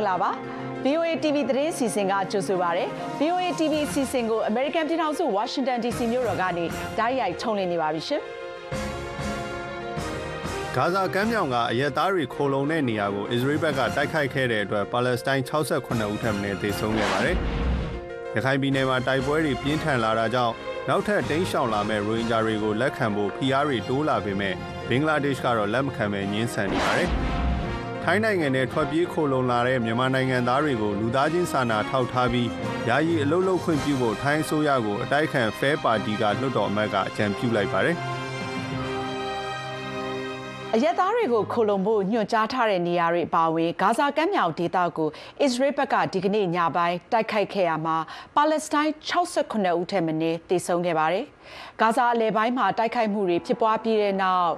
င်္ဂလာပါ VOA TV သတင်းစီစဉ်ကကြိုဆိုပါရစေ VOA TV စီစဉ်ကို American ပြည်ထောင်စု Washington DC မြို့တော်ကနေဓာတ်ရိုက်ထုတ်လွှင့်နေပါပြီရှင်ဂါဇာကမ်းမြောင်ကအရက်သားတွေခိုလုံတဲ့နေရာကိုအစ္စရေးဘက်ကတိုက်ခိုက်ခဲ့တဲ့အတွက်ပါလက်စတိုင်း68ဦးထပ်မံသေဆုံးခဲ့ပါတယ်။ရခိုင်ပြည်နယ်မှာတိုက်ပွဲတွေပြင်းထန်လာတာကြောင့်နောက်ထပ်တိမ်းရှောင်လာမဲ့ရိုဟင်ဂျာတွေကိုလက်ခံဖို့ဖိအားတွေတိုးလာပေမဲ့ဘင်္ဂလားဒေ့ရှ်ကတော့လက်မခံပဲညှင်းဆန်နေပါတယ်။ ထိုင်းနိုင်ငံနဲ့ထွက်ပြေးခိုလုံလာတဲ့မြန်မာနိုင်ငံသားတွေကိုလူသားချင်းစာနာထောက်ထားပြီးယာယီအလုပ်လုပ်ခွင့်ပြုဖို့ထိုင်းအစိုးရကိုအတိုက်ခံ Fair Party ကလွှတ်တော်အမတ်ကအကြံပြုလိုက်ပါတယ်။အရက်သားတွေကိုခိုလုံဖို့ညွှန်ကြားထားတဲ့နေရာတွေအပါအဝင်ဂါဇာကမ်းမြောင်ဒေသကိုအစ္စရေးဘက်ကဒီကနေ့ညပိုင်းတိုက်ခိုက်ခဲ့ရမှာပါလက်စတိုင်း68ဦးထက်မနည်းသေဆုံးခဲ့ပါတယ်။ဂါဇာအလယ်ပိုင်းမှာတိုက်ခိုက်မှုတွေဖြစ်ပွားပြီးတဲ့နောက်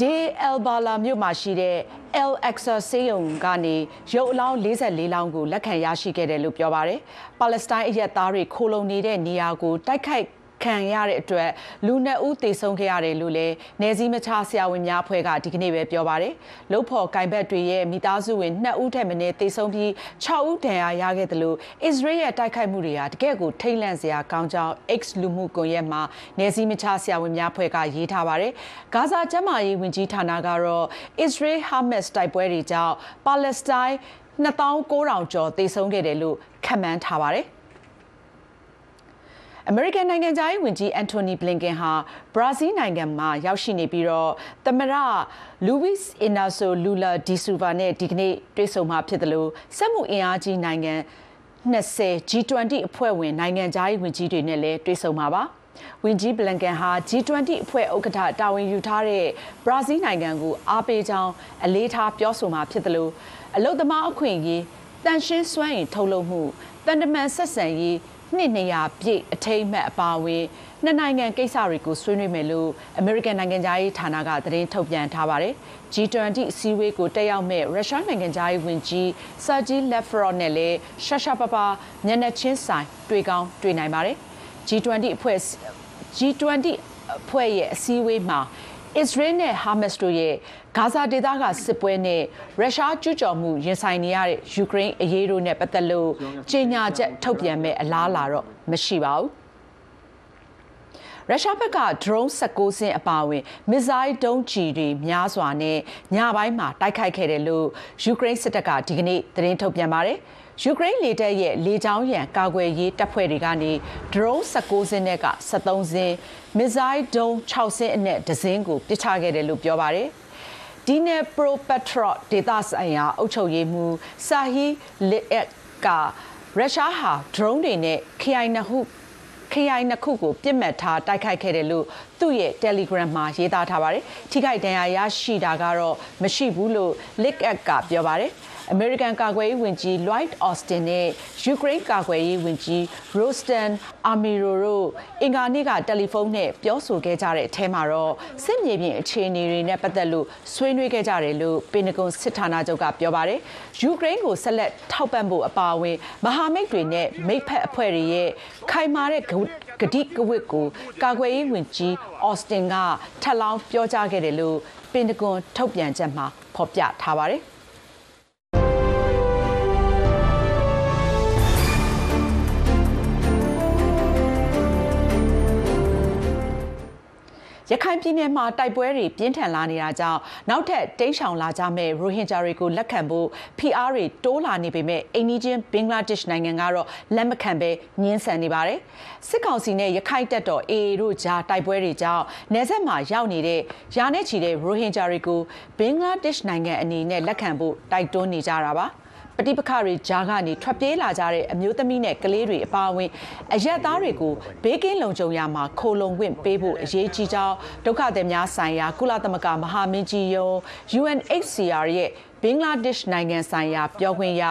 ဒေအယ်ဘာလာမြို့မှာရှိတဲ့ El Aqsa ဆေးရုံကနေရုပ်အလောင်း44လောင်းကိုလက်ခံရရှိခဲ့တယ်လို့ပြောပါတယ်။ပါလက်စတိုင်းအရက်သားတွေခိုလုံနေတဲ့နေရာကိုတိုက်ခိုက် ခံရတဲ့အတွက်လူနှစ်ဦးသေဆုံးခဲ့ရတယ်လို့လည်းနယ်စည်းမခြားဆရာဝန်များအဖွဲ့ကဒီကနေ့ပဲပြောပါတယ်။လုံဖော်ကင်ဘက်တွေရဲ့မိသားစုဝင်2ဦးထက်မနည်းသေဆုံးပြီး6ဦးဒဏ်ရာရခဲ့တယ်လို့အစ္စရေးရဲ့တိုက်ခိုက်မှုတွေဟာတကယ့်ကိုထိတ်လန့်စရာကောင်းကြောင်း X လူမှုကွန်ရက်မှာနယ်စည်းမခြားဆရာဝန်များအဖွဲ့ကရေးထားပါတယ်။ဂါဇာကျမ်းမာရေးဝန်ကြီးဌာနကတော့ Israel Hamas တိုက်ပွဲတွေကြောင့်ပါလက်စတိုင်း2900ကျော်သေဆုံးခဲ့တယ်လို့ခန့်မှန်းထားပါတယ်။ အမေရိကန်နိုင်ငံသားရေးဝန်ကြီးအန်တိုနီဘလင်ကင်ဟာဘရာဇီးနိုင်ငံမှာရောက်ရှိနေပြီးတော့သမရလူဝစ်အင်နာဆိုလူလာဒီဆူဗာနဲ့ဒီကနေ့တွေ့ဆုံမှာဖြစ်တယ်လို့စက်မှုအင်အားကြီးနိုင်ငံ20 G20 အဖွဲ့ဝင်နိုင်ငံသားရေးဝန်ကြီးတွေနဲ့လည်းတွေ့ဆုံမှာပါဝင်ကြီးဘလန်ကန်ဟာ G20 အဖွဲ့ဥက္ကဋ္ဌတာဝန်ယူထားတဲ့ဘရာဇီးနိုင်ငံကိုအားပေးကြောင်းအလေးထားပြောဆိုမှာဖြစ်တယ်လို့အလုသမားအခွင့်အရေးတန်ရှင်းစွမ်းရည်ထုတ်လုပ်မှုတန်တမန်ဆက်ဆံရေး နှစ်နေရာပြည့်အထိမ်းအမှတ်အပါအဝင်နှစ်နိုင်ငံကိစ္စတွေကိုဆွေးနွေးမယ်လို့အမေရိကန်နိုင်ငံသားရေးဌာနကသတင်းထုတ်ပြန်ထားပါတယ်။ G20 အစည်းအဝေးကိုတက်ရောက်မဲ့ရုရှားနိုင်ငံသားရေးဝန်ကြီးဆာဂျီလက်ဖရော့နဲ့လည်းရှာရှာပပမျက်နှာချင်းဆိုင်တွေ့ကောင်းတွေ့နိုင်ပါတယ်။ G20 အဖွဲ့ G20 အဖွဲ့ရဲ့အစည်းအဝေးမှာအစ္စရေးနဲ့ဟာမတ်စ်တို့ရဲ့ ဂါဇာဒေသကစစ်ပွဲနဲ့ရုရှားကျူးကျော်မှုရင်ဆိုင်နေရတဲ့ယူကရိန်းအရေးတို့နဲ့ပတ်သက်လို့ကြေညာချက်ထုတ်ပြန်မဲ့အလားအလာတော့မရှိပါဘူးရုရှားဘက်က drone 16စင်းအပါအဝင်မစ်ဇိုင်းဒုံးကျည်တွေများစွာနဲ့ညပိုင်းမှာတိုက်ခိုက်ခဲ့တယ်လို့ယူကရိန်းစစ်တပ်ကဒီကနေ့သတင်းထုတ်ပြန်ပါတယ်။ယူကရိန်းလေတပ်ရဲ့လေကြောင်းရန်ကာကွယ်ရေးတပ်ဖွဲ့တွေကနေ drone 16စင်းနဲ့က73စင်းမစ်ဇိုင်းဒုံး6စင်းအနက်ဒဇင်းကိုပစ်ချခဲ့တယ်လို့ပြောပါတယ်။ ဒီနယ်ပရိုပက်ထရော့ဒေသဆိုင်ရာအုပ်ချုပ်ရေးမှူးဆာဟီလစ်အက်ကရုရှားဟာ drone တွေနဲ့ KI နှစ်ခု KI နှစ်ခုကိုပြစ်မှတ်ထားတိုက်ခိုက်ခဲ့တယ်လို့သူ့ရဲ့ Telegram မှာရေးသားထားပါတယ်။ထိခိုက်ဒဏ်ရာရရှိတာကတော့မရှိဘူးလို့ Lick ကပြောပါတယ်။ အမေရိကန်ကာကွယ်ရေးဝန်ကြီး Lloyd Austin နဲ့ယူကရိန်းကာကွယ်ရေးဝန်ကြီး Rostan Amiro တို့အင်္ဂါနေ့ကတယ်လီဖုန်းနဲ့ပြောဆိုခဲ့ကြတဲ့အထဲမှာတော့စစ်မြေပြင်အခြေအနေတွေနဲ့ပတ်သက်လို့ဆွေးနွေးခဲ့ကြတယ်လို့ပင်တဂွန်စစ်ဌာနချုပ်ကပြောပါတယ်။ယူကရိန်းကိုဆက်လက်ထောက်ပံ့ဖို့အပါအဝင်မဟာမိတ်တွေနဲ့မိတ်ဖက်အဖွဲ့တွေရဲ့ခိုင်မာတဲ့ဂတိကဝတ်ကိုကာကွယ်ရေးဝန်ကြီး Austin ကထပ်လောင်းပြောကြားခဲ့တယ်လို့ပင်တဂွန်ထုတ်ပြန်ချက်မှာဖော်ပြထားပါတယ်။ ရခိုင်ပြည်နယ်မှာတိုက်ပွဲတွေပြင်းထန်လာနေတာကြောင့်နောက်ထပ်တိမ်းရှောင်လာကြမဲ့ရိုဟင်ဂျာတွေကိုလက်ခံဖို့ဖိအားတွေတိုးလာနေပေမဲ့အိန္ဒိချင်းဘင်္ဂလားဒေ့ရှ်နိုင်ငံကတော့လက်မခံပဲညှင်းဆန်နေပါတယ်။စစ်ကောင်စီနဲ့ရခိုင်တပ်တော် AA တို့ကြားတိုက်ပွဲတွေကြောင့်နယ်စပ်မှာရောက်နေတဲ့ယာနဲ့ချီတဲ့ရိုဟင်ဂျာတွေကိုဘင်္ဂလားဒေ့ရှ်နိုင်ငံအနေနဲ့လက်ခံဖို့တိုက်တွန်းနေကြတာပါ။ ပဋိပက္ခတွေကြားကနေထွက်ပြေးလာကြတဲ့အမျိုးသမီးနဲ့ကလေးတွေအပါအဝင်အရက်သားတွေကိုဘေးကင်းလုံခြုံရမှာခိုလုံခွင့်ပေးဖို့အရေးကြီးကြောင်းဒုက္ခသည်များဆိုင်ရာကုလသမဂ္ဂမဟာမင်းကြီးယုံ UNHCR ရဲ့ ဘင်္ဂလားဒေ့ရှ်နိုင်ငံဆိုင်ရာပြောခွင့်ရ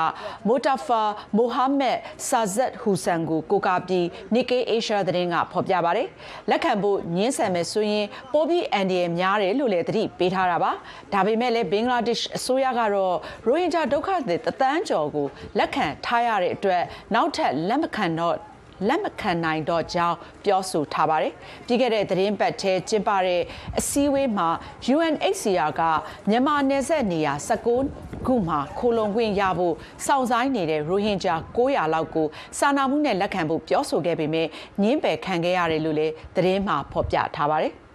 မိုတာဖာမိုဟာမက်ဆာဇတ်ဟူဆန်ကိုကိုကာပြီးနီကေအေရှာသတင်းကဖော်ပြပါတယ်။လက်ခံဖို့ညှင်းဆန်မယ်ဆိုရင်ပိုပြီးအန်ဒီရများတယ်လို့လည်းသတိပေးထားတာပါ။ဒါပေမဲ့လည်းဘင်္ဂလားဒေ့ရှ်အစိုးရကတော့ရိုဟင်ဂျာဒုက္ခသည်တသန်းကျော်ကိုလက်ခံထားရတဲ့အတွက်နောက်ထပ်လက်မခံတော့ လက်မခံနိုင်တော့ကြောင်းပြောဆိုထားပါတယ်။ပြီးခဲ့တဲ့သတင်းပတ်ထဲကျင်းပတဲ့အစည်းအဝေးမှာ UNHCR ကမြန်မာနယ်စပ်နေရာ19ခုမှခိုလုံခွင့်ရဖို့စောင့်ဆိုင်းနေတဲ့ရိုဟင်ဂျာ900လောက်ကိုစာနာမှုနဲ့လက်ခံဖို့ပြောဆိုခဲ့ပေမဲ့ညင်းပယ်ခံခဲ့ရတယ်လို့လည်းသတင်းမှာဖော်ပြထားပါတယ်။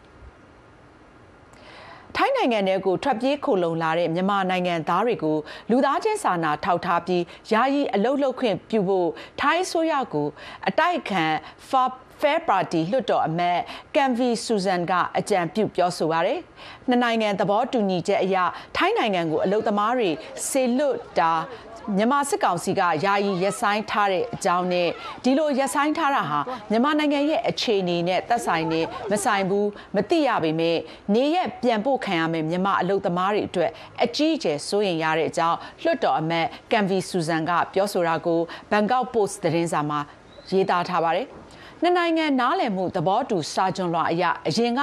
ထိုင်းနိုင်ငံထဲကိုထွက်ပြေးခိုလုံလာတဲ့မြန်မာနိုင်ငံသားတွေကိုလူသားချင်းစာနာထောက်ထားပြီးယာယီအလုတ်လုတ်ခွင့်ပြုဖို့ထိုင်းဆိုရကိုအတိုက်ခံ FAP Fair Party လွှတ်တော်အမတ်ကန်ဗီဆူဇန်ကအကြံပြုပြောဆိုပါရယ်နှစ်နိုင်ငံသဘောတူညီချက်အရထိုင်းနိုင်ငံကိုအလုသမားတွေဆေလွတ်တာ မြန်မာစစ်ကောင်စီကယာယီရက်ဆိုင်ထားတဲ့အကြောင်းနဲ့ဒီလိုရက်ဆိုင်ထားတာဟာမြန်မာနိုင်ငံရဲ့အခြေအနေနဲ့သက်ဆိုင်နေမဆိုင်ဘူးမသိရပေမဲ့နေရက်ပြန်ပို့ခံရမယ်မြန်မာအလုပ်သမားတွေအတွက်အကြီးအကျယ်စိုးရင်ရတဲ့အကြောင်းလွှတ်တော်အမတ်ကန်ဗီဆူဇန်ကပြောဆိုတာကိုဘန်ကောက်ပို့စ်သတင်းစာမှာရေးသားထားပါတယ်။ နှစ်နိုင်ငံနားလည်မှုသဘောတူစာချုပ်လွှာအရအရင်က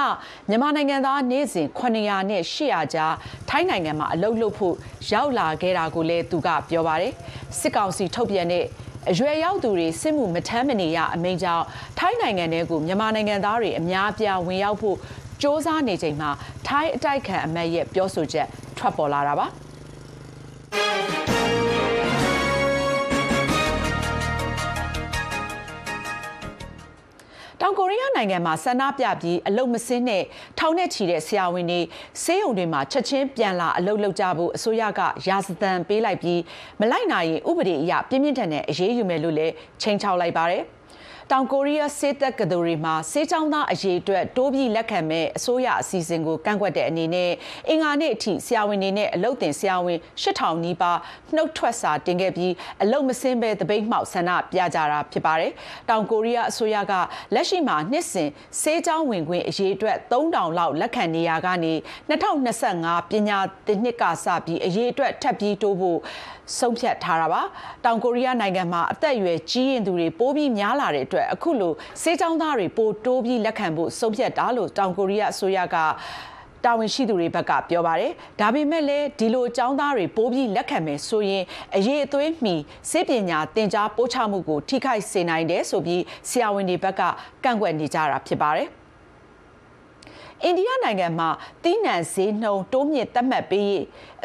မြန်မာနိုင်ငံသားနေ့စဉ်900နဲ့800ကြားထိုင်းနိုင်ငံမှာအလုပ်လုပ်ဖို့ရောက်လာခဲ့တာကိုလည်းသူကပြောပါတယ်စစ်ကောင်စီထုတ်ပြန်တဲ့အရွယ်ရောက်သူတွေစစ်မှုမထမ်းမနေရအမိန့်ကြောင့်ထိုင်းနိုင်ငံထဲကိုမြန်မာနိုင်ငံသားတွေအများအပြားဝင်ရောက်ဖို့စ조사နေချိန်မှာထိုင်းအတိုက်ခံအမတ်ရဲ့ပြောဆိုချက်ထွက်ပေါ်လာတာပါ။ တောင်ကိုရီးယားနိုင်ငံမှာဆန္ဒပြပြီးအလုတ်မစင်းနဲ့ထောင်နဲ့ချီတဲ့ဆရာဝန်တွေဆေးရုံတွေမှာချက်ချင်းပြန်လာအလုတ်လုပ်ကြဖို့အစိုးရကရာဇသံပေးလိုက်ပြီးမလိုက်နိုင်ရင်ဥပဒေအရပြင်းပြင်းထန်တဲ့အရေးယူမယ်လို့လည်းချိန်ချောက်လိုက်ပါတယ်။ တောင်ကိုရီးယားစေတက်ကတော်ရီမှာစေချောင်းသားအရေးအတွက်တိုးပြီးလက်ခံမဲ့အစိုးရအစီအစဉ်ကိုကန့်ကွက်တဲ့အနေနဲ့အင်္ဂါနေ့အထိဆရာဝန်တွေနဲ့အလုပ်တင်ဆရာဝန်8000နီးပါးနှုတ်ထွက်စာတင်ခဲ့ပြီးအလုပ်မစင်းပဲတပိတ်မှောက်ဆန္ဒပြကြတာဖြစ်ပါတယ်။တောင်ကိုရီးယားအစိုးရကလက်ရှိမှာနှစ်စဉ်စေချောင်းဝင်ခွင့်အရေးအတွက်3000လောက်လက်ခံနေရကနေ2025ပညာသင်နှစ်ကစပြီးအရေးအတွက်ထပ်ပြီးတိုးဖို့ဆုံးဖြတ်ထားတာပါတောင်ကိုရီးယားနိုင်ငံမှာအသက်အရွယ်ကြီးရင်သူတွေပိုးပြီးများလာတဲ့အတွက်အခုလိုစေချောင်းသားတွေပိုတိုးပြီးလက်ခံဖို့ဆုံးဖြတ်တာလို့တောင်ကိုရီးယားအစိုးရကတာဝန်ရှိသူတွေဘက်ကပြောပါတယ်။ဒါပေမဲ့လည်းဒီလိုအကြောင်းသားတွေပိုးပြီးလက်ခံမယ်ဆိုရင်အရေးအသွေးမီစေပညာသင်ကြားပို့ချမှုကိုထိခိုက်စေနိုင်တယ်ဆိုပြီးဆရာဝန်တွေဘက်ကကန့်ကွက်နေကြတာဖြစ်ပါတယ်။ အိန္ဒိယနိုင်ငံမှာတီးနှံဈေးနှုန်းတိုးမြင့်သတ်မှတ်ပြီး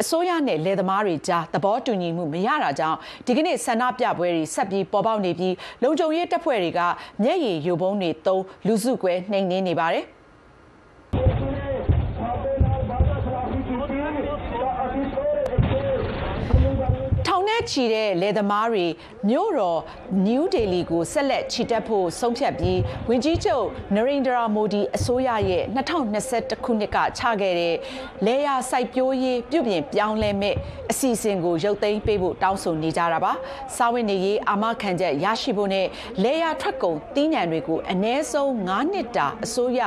အစိုးရနဲ့လယ်သမားတွေကြားသဘောတူညီမှုမရတာကြောင့်ဒီကနေ့ဆန္ဒပြပွဲတွေဆက်ပြီးပေါ်ပေါက်နေပြီးလုံခြုံရေးတပ်ဖွဲ့တွေကမျက်ရည်ယိုပုံးတွေသုံးလူစုကွဲနှိမ်နင်းနေပါတယ်။ ချီတဲ့လယ်သမားတွေမြို့တော်နယူးဒေလီကိုဆက်လက်ချီတက်ဖို့ဆုံးဖြတ်ပြီးဝင်ကြီးချုပ်နရိန်ဒရာမိုဒီအစိုးရရဲ့2021ခုနှစ်ကချခဲ့တဲ့လေယာစိုက်ပျိုးရေးပြုပြင်ပြောင်းလဲမဲ့အစီအစဉ်ကိုရုပ်သိမ်းပေးဖို့တောင်းဆိုနေကြတာပါ။စာဝင်နေရေးအာမခံချက်ရရှိဖို့နဲ့လေယာထွက်ကုန်တီးနှံတွေကိုအ ਨੇ ဆုံး9နှစ်တာအစိုးရ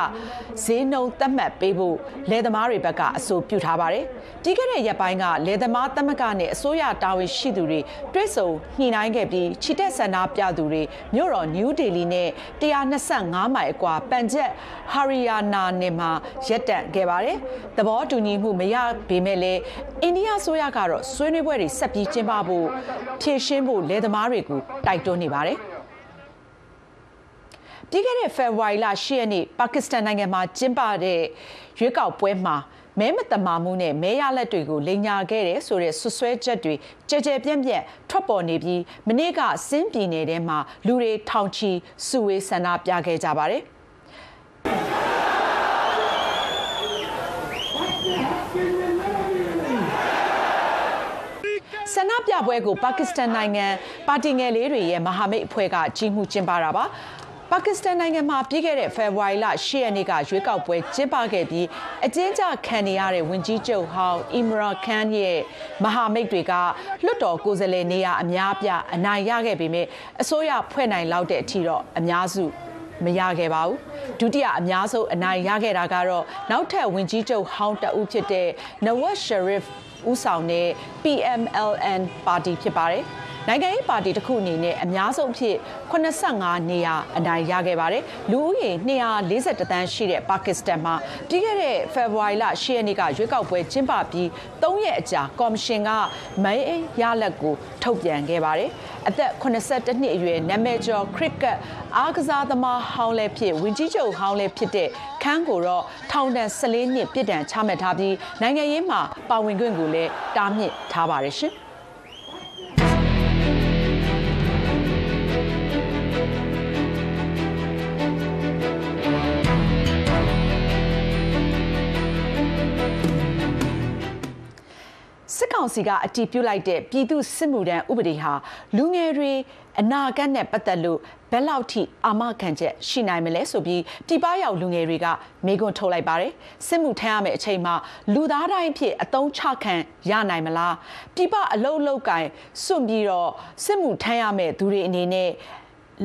ဈေးနှုန်းသတ်မှတ်ပေးဖို့လယ်သမားတွေဘက်ကအဆိုပြုထားပါတယ်။ပြီးခဲ့တဲ့ရက်ပိုင်းကလယ်သမားသမဂ္ဂနဲ့အစိုးရတာဝန်ရှိသူတွေတွဲဆုံညှိနှိုင်းခဲ့ပြီးချီတက်ဆန္ဒပြသူတွေမြို့တော်နယူးဒေလီနဲ့125မိုင်အကွာပန်ချက်ဟာရီယာနာနယ်မှာရက်တန့်ခဲ့ပါတယ်။သဘောတူညီမှုမရပေမဲ့လည်းအိန္ဒိယဆိုရကတော့ဆွေးနွေးပွဲတွေဆက်ပြီးကျင်းပဖို့ဖြည့်ရှင်းဖို့လယ်သမားတွေကိုတိုက်တွန်းနေပါတယ်။ပြီးခဲ့တဲ့ဖေဖော်ဝါရီလ10ရက်နေ့ပါကစ္စတန်နိုင်ငံမှာကျင်းပတဲ့ရွေးကောက်ပွဲမှာ မဲမတမာမှုနဲ့မဲရလက်တွေကိုလိန်ညာခဲ့တယ်ဆိုတဲ့ဆွဆွဲချက်တွေကြဲကြဲပြန့်ပြန့်ထွက်ပေါ်နေပြီးမနေ့ကစင်းပြည်နယ်ထဲမှာလူတွေထောင်ချီစုဝေးဆန္ဒပြခဲ့ကြပါတယ်ဆန္ဒပြပွဲကိုပါကစ္စတန်နိုင်ငံပါတီငယ်လေးတွေရဲ့မဟာမိတ်အဖွဲ့ကကြီးမှုကျင်းပတာပါ ပါကစ္စတန်နိုင်ငံမှာပြီးခဲ့တဲ့ဖေဖော်ဝါရီလ10ရက်နေ့ကရွေးကောက်ပွဲကျင်းပခဲ့ပြီးအကျဉ်းချခံနေရတဲ့ဝန်ကြီးချုပ်ဟောင်းအီမရာခန်ရဲ့မဟာမိတ်တွေကလွတ်တော်ကိုယ်စားလှယ်နေရာအများပြအနိုင်ရခဲ့ပေမဲ့အစိုးရဖွဲ့နိုင်လောက်တဲ့အထိတော့အများစုမရခဲ့ပါဘူးဒုတိယအများဆုံးအနိုင်ရခဲ့တာကတော့နောက်ထပ်ဝင်ကြီးချုပ်ဟောင်းတအုပ်ဖြစ်တဲ့ Nawaz Sharif ဦးဆောင်တဲ့ PMLN ပါတီဖြစ်ပါတယ်။ နိုင်ငံရေးပါတီတစ်ခုအနေနဲ့အများဆုံးအဖြစ်85နေရာအနိုင်ရခဲ့ပါတယ်လူဦးရေ241တန်းရှိတဲ့ပါကစ္စတန်မှာပြီးခဲ့တဲ့ဖေဖော်ဝါရီလ10ရက်နေ့ကရွေးကောက်ပွဲကျင်းပပြီး3ရက်အကြာကော်မရှင်ကမဲရလက်ကိုထုတ်ပြန်ခဲ့ပါတယ်အသက်82နှစ်အရွယ်နာမည်ကျော်ခရစ်ကတ်အားကစားသမားဟောင်းလည်းဖြစ်ဝင်ကြီးချုပ်ဟောင်းလည်းဖြစ်တဲ့ခန်းကိုတော့ထောင်ဒဏ်14နှစ်ပြစ်ဒဏ်ချမှတ်ထားပြီးနိုင်ငံရေးမှာပါဝင်ခွင့်ကိုလည်းတားမြစ်ထားပါတယ်ရှင်။ စစ်ကောင်စီကအတီးပြုတ်လိုက်တဲ့ပြည်သူစစ်မှုထမ်းဥပဒေဟာလူငယ်တွေအနာဂတ်နဲ့ပတ်သက်လို့ဘယ်လောက်ထိအာမခံချက်ရှိနိုင်မလဲဆိုပြီးပြည်ပရောက်လူငယ်တွေကမေးခွန်းထုတ်လိုက်ပါတယ်စစ်မှုထမ်းရမယ့်အချိန်မှာလူသားတိုင်းဖြစ်အတုံးချခံရနိုင်မလားပြည်ပအလုတ်လုတ်ကင်စွန့်ပြီးတော့စစ်မှုထမ်းရမယ့်သူတွေအနေနဲ့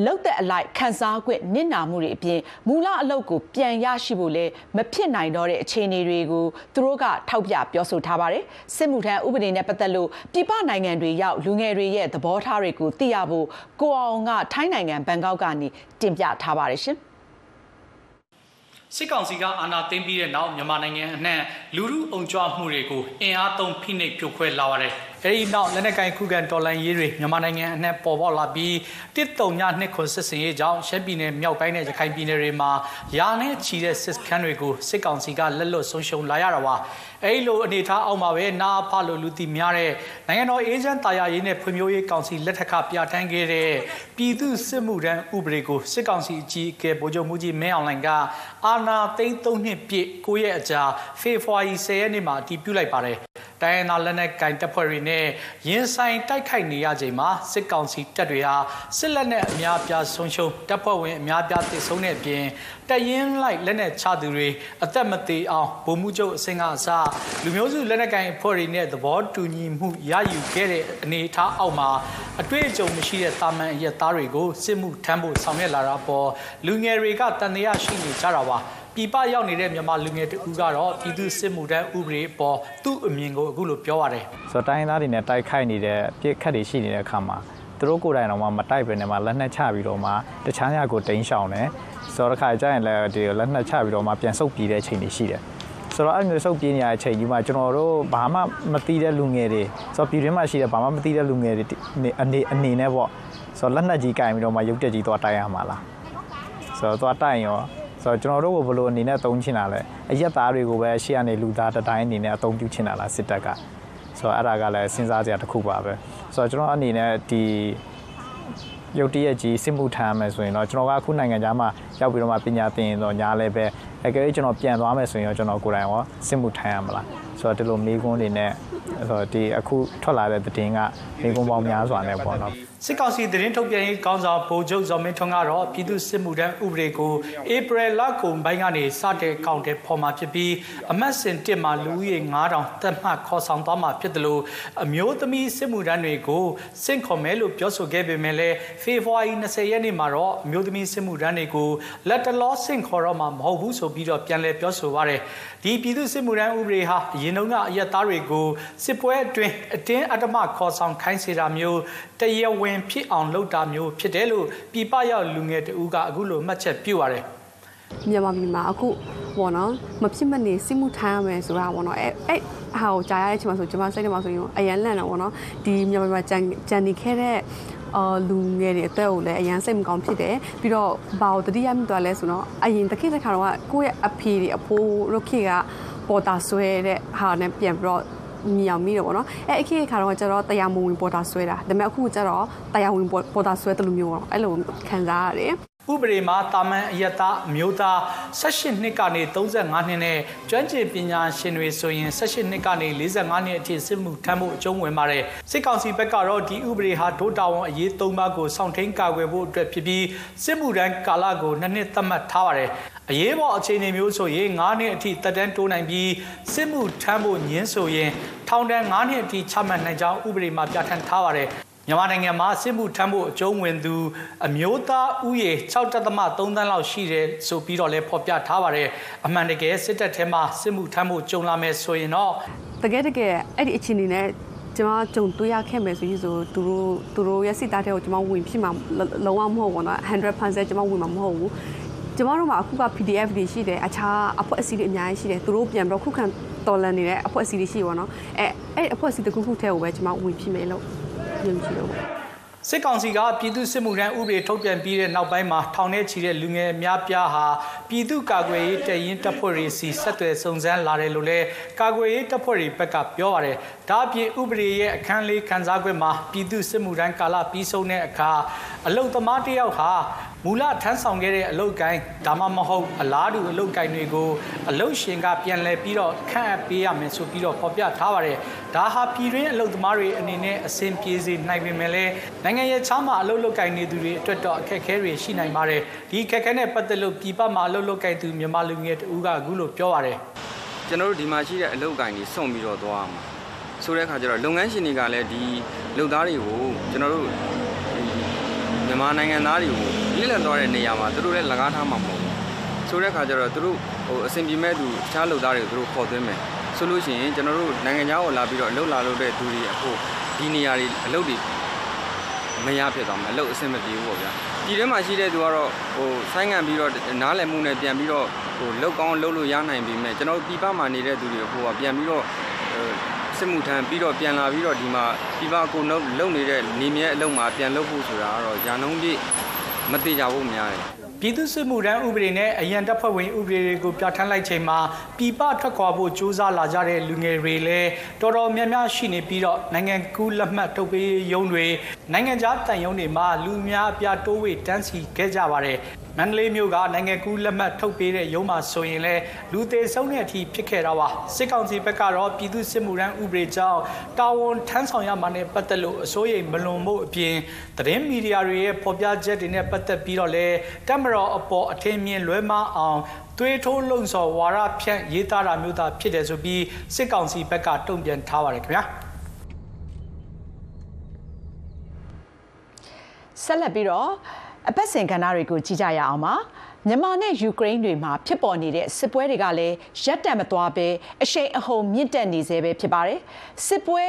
လောက်တဲ့အလိုက်ခန်းစား권နစ်နာမှုတွေအပြင်မူလအလုပ်ကိုပြန်ရရှိဖို့လဲမဖြစ်နိုင်တော့တဲ့အခြေအနေတွေကိုသူတို့ကထောက်ပြပြောဆိုထားပါတယ်စစ်မှုထမ်းဥပဒေနဲ့ပတ်သက်လို့ပြည်ပနိုင်ငံတွေရောက်လူငယ်တွေရဲ့သဘောထားတွေကိုသိရဖို့ကိုအောင်ကထိုင်းနိုင်ငံဘန်ကောက်ကနေတင်ပြထားပါတယ်ရှင်စစ်ကောင်စီကအာဏာသိမ်းပြီးတဲ့နောက်မြန်မာနိုင်ငံအနှံ့လူမှုအုံကြွမှုတွေကိုအင်အားသုံးဖိနှိပ်ဖြိုခွဲလာရတယ်။အဲဒီနောက်လက်နက်ကိုင်ခုခံတော်လှန်ရေးတွေမြန်မာနိုင်ငံအနှံ့ပေါ်ပေါက်လာပြီးတစ်တုံညနှစ်ခွန်စစ်စင်ရေးကြောင့်ရှမ်းပြည်နယ်မြောက်ပိုင်းနဲ့ရခိုင်ပြည်နယ်တွေမှာရာနဲ့ချီတဲ့စစ်ခန်းတွေကိုစစ်ကောင်စီကလက်လွတ်ဆုံးရှုံးလာရတာပါအဲဒီလိုအနေထားအောက်မှာပဲနာဖလိုလူတီများတဲ့နိုင်ငံတော်အေဂျင့်တာယာရေးနဲ့ဖွံ့ဖြိုးရေးကောင်စီလက်ထက်ကပြဋ္ဌာန်းခဲ့တဲ့ပြည်သူစစ်မှုထမ်းဥပဒေကိုစစ်ကောင်စီအကြီးအကဲဗိုလ်ချုပ်မှုကြီးမင်းအောင်လှိုင်ကအာဏာသိမ်း၃နှစ်ပြည့်9ရက်အကြာဖေဖော်ဝါရီ10ရက်နေ့မှာတည်ပြုလိုက်ပါတယ်တိုင်းရင်းသားလက်နက်ကင်တပ်ဖွဲ့တွေနဲ့ရင်ဆိုင်တိုက်ခိုက်နေရချိန်မှာစစ်ကောင်စီတပ်တွေဟာစစ်လက်နက်အများပြားဆုံးရှုံးတပ်ဖွဲ့ဝင်အများပြားတိဆုံးတဲ့အပြင် တရင်လိုက်လက်နက်ချသူတွေအသက်မသေးအောင်ဗိုလ်မှူးချုပ်အစင်ကအစလူမျိုးစုလက်နက်ကင်အဖွဲ့တွေနဲ့သဘောတူညီမှုရယူခဲ့တဲ့အနေအထားအောက်မှာအတွေ့အကြုံမရှိတဲ့တာမန်ရက်သားတွေကိုစစ်မှုထမ်းဖို့ဆောင်ရွက်လာတာပေါ်လူငယ်တွေကတန်တရားရှိနေကြတာပါပြည်ပရောက်နေတဲ့မြန်မာလူငယ်တူကတော့ပြည်သူစစ်မှုထမ်းဥပဒေပေါ်သူ့အမြင်ကိုအခုလိုပြောရတယ်ဆိုတော့တိုင်းသားတွေနဲ့တိုက်ခိုက်နေတဲ့ပြစ်ခတ်တွေရှိနေတဲ့အခါမှာသူတို့ကိုယ်တိုင်တော့မှမတိုက်ပဲနဲ့မှလက်နက်ချပြီးတော့မှတခြားညကိုတိန်းရှောင်တယ် ဆိုတော့တစ်ခါကျရင်လည်းဒီလက်နက်ချပြီးတော့မှပြန်ဆုတ်ပြေးတဲ့အချိန်တွေရှိတယ်ဆိုတော့အဲ့မျိုးဆုတ်ပြေးနေရတဲ့အချိန်ကြီးမှာကျွန်တော်တို့ဘာမှမသိတဲ့လူငယ်တွေဆိုတော့ပြည်တွင်းမှာရှိတဲ့ဘာမှမသိတဲ့လူငယ်တွေအနေအနေနဲ့ပေါ့ဆိုတော့လက်နက်ကြီးကင်ပြီးတော့မှရုပ်တက်ကြီးသွားတိုက်ရမှာလားဆိုတော့သွားတိုက်ရောဆိုတော့ကျွန်တော်တို့ကဘလို့အနေနဲ့အသုံးချင်တာလဲအရက်သားတွေကိုပဲရှေ့ကနေလူသားတတိုင်းအနေနဲ့အသုံးပြုချင်တာလားစစ်တပ်ကဆိုတော့အဲ့ဒါကလည်းစဉ်းစားစရာတစ်ခုပါပဲဆိုတော့ကျွန်တော်အနေနဲ့ဒီ ရုတ်တရက်ကြီးစစ်မှုထမ်းမယ်ဆိုရင်တော့ကျွန်တော်ကအခုနိုင်ငံခြားမှာရောက်ပြီးတော့မှပညာသင်ရင်တော့ညာလည်းပဲအကယ်၍ကျွန်တော်ပြန်သွားမယ်ဆိုရင်တော့ကျွန်တော်ကိုယ်တိုင်ရောစစ်မှုထမ်းရမလားဆိုတော့ဒီလိုမေးခွန်းတွေနဲ့ ဆိုတော့ဒီအခုထွက်လာတဲ့သတင်းကမေးခွန်းပေါင်းများစွာနဲ့ပေါ့နော်စစ်ကောင်စီသတင်းထုတ်ပြန်ရေးကောင်းဆောင်ဗိုလ်ချုပ်ဇော်မင်းထွန်းကတော့ပြည်သူစစ်မှုထမ်းဥပဒေကိုဧပြီလကုန်ပိုင်းကနေစတဲ့ကောင်တဲ့ဖော်မှာဖြစ်ပြီးအမတ်စင်တစ်မှာလူဦးရေ9000တက်မှတ်ခေါ်ဆောင်သွားမှာဖြစ်တယ်လို့အမျိုးသမီးစစ်မှုထမ်းတွေကိုစင့်ခေါ်မယ်လို့ပြောဆိုခဲ့ပေမဲ့လည်းဖေဖော်ဝါရီ20ရက်နေ့မှာတော့အမျိုးသမီးစစ်မှုထမ်းတွေကိုလက်တလောစင့်ခေါ်တော့မှာမဟုတ်ဘူးဆိုပြီးတော့ပြန်လည်ပြောဆိုပါတယ်ဒီပြည်သူစစ်မှုထမ်းဥပဒေဟာအရင်တုန်းကအရက်သားတွေကိုစစ်ပွဲအတွင်းအတင်းအဓမ္မခေါ်ဆောင်ခိုင်းစေတာမျိုးတရဝဝင်ဖြစ်အောင်လုပ်တာမျိုးဖြစ်တယ်လို့ပြည်ပရောက်လူငယ်တဦးကအခုလိုမှတ်ချက်ပြုရတယ်မြန်မာပြည်မှာအခုပေါ့နော်မဖြစ်မနေစစ်မှုထမ်းရမယ်ဆိုတာပေါ့နော်အဲအဲ့ဟာကိုကြားရတဲ့အချိန်မှာဆိုကျွန်မစိတ်ထဲမှာဆိုရင်အရန်လန့်တော့ပေါ့နော်ဒီမြန်မာပြည်မှာကြံကြံနေခဲ့တဲ့အော်လူငယ်တွေအသက်ကိုလည်းအရန်စိတ်မကောင်းဖြစ်တယ်ပြီးတော့ဘာကိုတတိယမိသွားလဲဆိုတော့အရင်တစ်ခေတ်တစ်ခါတော့ကိုယ့်ရဲ့အဖေတွေအဖိုးတို့ခေတ်ကပေါ်တာဆွဲတဲ့ဟာနဲ့ပြန်ပြီးတော့ မြောင်မိတယ်ပေါ့နော်အဲအခက်အခါတော့ကျတော့တရားမဝင်ပေါ်တာဆွဲတာဒါပေမဲ့အခုကျတော့တရားဝင်ပေါ်တာဆွဲတယ်လို့မျိုးပေါ့အဲ့လိုခံစားရတယ် ဥပဒေမှာတာမန်အယတာအမျိုးသား18နှစ်ကနေ35နှစ်နဲ့ကျွမ်းကျင်ပညာရှင်တွေဆိုရင်18နှစ်ကနေ45နှစ်အထိစစ်မှုထမ်းဖို့အကျုံးဝင်ပါတယ်စစ်ကောင်စီဘက်ကတော့ဒီဥပဒေဟာဒိုတာဝန်အရေး၃ပါးကိုစောင့်ထိန်ကာကွယ်ဖို့အတွက်ဖြစ်ပြီးစစ်မှုထမ်းကာလကိုနှစ်နှစ်သတ်မှတ်ထားပါတယ်အရေးပေါ်အခြေအနေမျိုးဆိုရင်9နှစ်အထိတက်တန်းတိုးနိုင်ပြီးစစ်မှုထမ်းဖို့ညင်းဆိုရင်ထောင်ဒဏ်9နှစ်အထိချမှတ်နိုင်ကြောင်းဥပဒေမှာပြဋ္ဌာန်းထားပါတယ် မြန်မာနိုင်ငံမှာစစ်မှုထမ်းဖို့အကျုံးဝင်သူအမျိုးသားဥယေ6.3တန်းလောက်ရှိတယ်ဆိုပြီးတော့လည်းဖော်ပြထားပါတယ်အမှန်တကယ်စစ်တပ်ထဲမှာစစ်မှုထမ်းဖို့ကြုံလာမယ်ဆိုရင်တော့တကယ်တကယ်အဲ့ဒီအခြေအနေနဲ့ကျွန်မကြုံတွေ့ရခဲ့မယ်ဆိုရင်ဆိုသူတို့သူတို့ရဲ့စစ်သားတွေကိုကျွန်မဝင်ဖြစ်မှာလုံးဝမဟုတ်ဘူးနော်100%ကျွန်မဝင်မှာမဟုတ်ဘူးကျမတို့မှာအခုက PDF တွေရှိတယ်အခြားအဖွဲ့အစည်းတွေအများကြီးရှိတယ်သူတို့ပြန်ပြီးတော့ခုခံတော်လှန်နေတဲ့အဖွဲ့အစည်းတွေရှိပါတော့အဲအဲ့အဖွဲ့အစည်းတစ်ခုခုထဲကိုပဲကျမဝင်ဖြစ်မယ်လို့ ယုံကြည်လို့စစ်ကောင်စီကပြည်သူစစ်မှုထမ်းဥပဒေထုတ်ပြန်ပြီးတဲ့နောက်ပိုင်းမှာထောင်ထဲချီတဲ့လူငယ်အများပြားဟာပြည်သူကာကွယ်ရေးတရင်တပ်ဖွဲ့တွေစီဆက်သွယ်စုံစမ်းလာတယ်လို့လည်းကာကွယ်ရေးတပ်ဖွဲ့တွေဘက်ကပြောပါတယ်။ဒါအပြင်ဥပဒေရဲ့အခန်းလေးခန်းစားခွင့်မှာပြည်သူစစ်မှုထမ်းကာလပြီးဆုံးတဲ့အခါအလုတ်သမားတယောက်ဟာ မူလထမ်းဆောင်ခဲ့တဲ့အလုတ်ကိုင်းဒါမှမဟုတ်အလားတူအလုတ်ကိုင်းတွေကိုအလုတ်ရှင်ကပြန်လဲပြီးတော့ခန့်အပ်ပေးရမယ်ဆိုပြီးတော့ဖော်ပြထားပါတယ်ဒါဟာပြည်တွင်းအလုတ်သမားတွေအနေနဲ့အဆင်ပြေစေနိုင်ပေမဲ့လည်းနိုင်ငံရဲ့ချားမှာအလုတ်လုတ်ကိုင်းနေသူတွေအတွက်တော့အခက်အခဲတွေရှိနိုင်ပါတယ်ဒီအခက်အခဲနဲ့ပတ်သက်လို့ပြည်ပမှာအလုတ်လုတ်ကိုင်းသူမြန်မာလူငယ်တူကအခုလိုပြောပါတယ်ကျွန်တော်တို့ဒီမှာရှိတဲ့အလုတ်ကိုင်းတွေစွန့်ပြီးတော့သွားအောင်ဆိုတဲ့အခါကျတော့လုပ်ငန်းရှင်တွေကလည်းဒီလုပ်သားတွေကိုကျွန်တော်တို့ မြန်မာနိုင်ငံသားတွေကိုလစ်လပ်သွားတဲ့နေရာမှာသူတို့လည်းလကားထားမှာမဟုတ်ဘူးဆိုတဲ့အခါကျတော့သူတို့ဟိုအဆင်ပြေမဲ့သူတခြားလုပ်သားတွေကိုသူတို့ခေါ်သွင်းမယ်ဆိုလို့ရှိရင်ကျွန်တော်တို့နိုင်ငံခြားကိုလာပြီးတော့အလုပ်လာလုပ်တဲ့သူတွေအခုဒီနေရာတွေအလုပ်တွေမရဖြစ်သွားမှာအလုပ်အဆင်မပြေဘူးပေါ့ဗျာဒီထဲမှာရှိတဲ့သူကတော့ဟိုဆိုင်းငံပြီးတော့နားလည်မှုနဲ့ပြန်ပြီးတော့ဟိုလောက်ကောင်းလုပ်လို့ရနိုင်ပြီမဲ့ကျွန်တော်ပြည်ပမှာနေတဲ့သူတွေဟိုကပြန်ပြီးတော့ စစ်မှုထမ်းပြီးတော့ပြန်လာပြီးတော့ဒီမှာပြည်ပကိုလုံနေတဲ့နေမြဲအလုံးမှာပြန်လုပ်ဖို့ဆိုတာကတော့ညာနှုံးပြည့်မတိကြဖို့များတယ်ပြည်သူ့စစ်မှုထမ်းဥပဒေနဲ့အရန်တပ်ဖွဲ့ဝင်ဥပဒေတွေကိုပြဋ္ဌာန်းလိုက်ချိန်မှာပြည်ပထွက်ခွာဖို့ကြိုးစားလာကြတဲ့လူငယ်တွေလည်းတော်တော်များများရှိနေပြီးတော့နိုင်ငံကူးလက်မှတ်ထုတ်ပေးရုံးတွေနိုင်ငံခြားတန်ရုံးတွေမှာလူများအပြားတိုးဝေတန်းစီခဲ့ကြပါတယ်မန္တလေးမြို့ကနိုင်ငံကူးလက်မှတ်ထုတ်ပေးတဲ့ရုံးမှာဆိုရင်လည်းလူသေးဆုံးတဲ့အထိဖြစ်ခဲ့တာပါစစ်ကောင်စီဘက်ကတော့ပြည်သူစစ်မှုထမ်းဥပဒေကြောင့်တာဝန်ထမ်းဆောင်ရမှာနဲ့ပတ်သက်လို့အစိုးရိမ်မလွန်မှုအပြင်သတင်းမီဒီယာတွေရဲ့ဖော်ပြချက်တွေနဲ့ပတ်သက်ပြီးတော့လည်းတက်မတော်အပေါ်အထင်မြင်လွဲမှားအောင်သွေးထိုးလုံဆော်ဝါရဖြန့်ရေးသားတာမျိုးသာဖြစ်တယ်ဆိုပြီးစစ်ကောင်စီဘက်ကတုံ့ပြန်ထားပါတယ်ခင်ဗျာဆက်လက်ပြီးတော့အပတ်စဉ်ကဏ္ဍတွေကိုကြည့်ကြရအောင်ပါမြန်မာနဲ့ယူကရိန်းတွေမှာဖြစ်ပေါ်နေတဲ့စစ်ပွဲတွေကလည်းရပ်တန့်မသွားဘဲအရှိန်အဟုန်မြင့်တက်နေသေးပဲဖြစ်ပါတယ်စစ်ပွဲ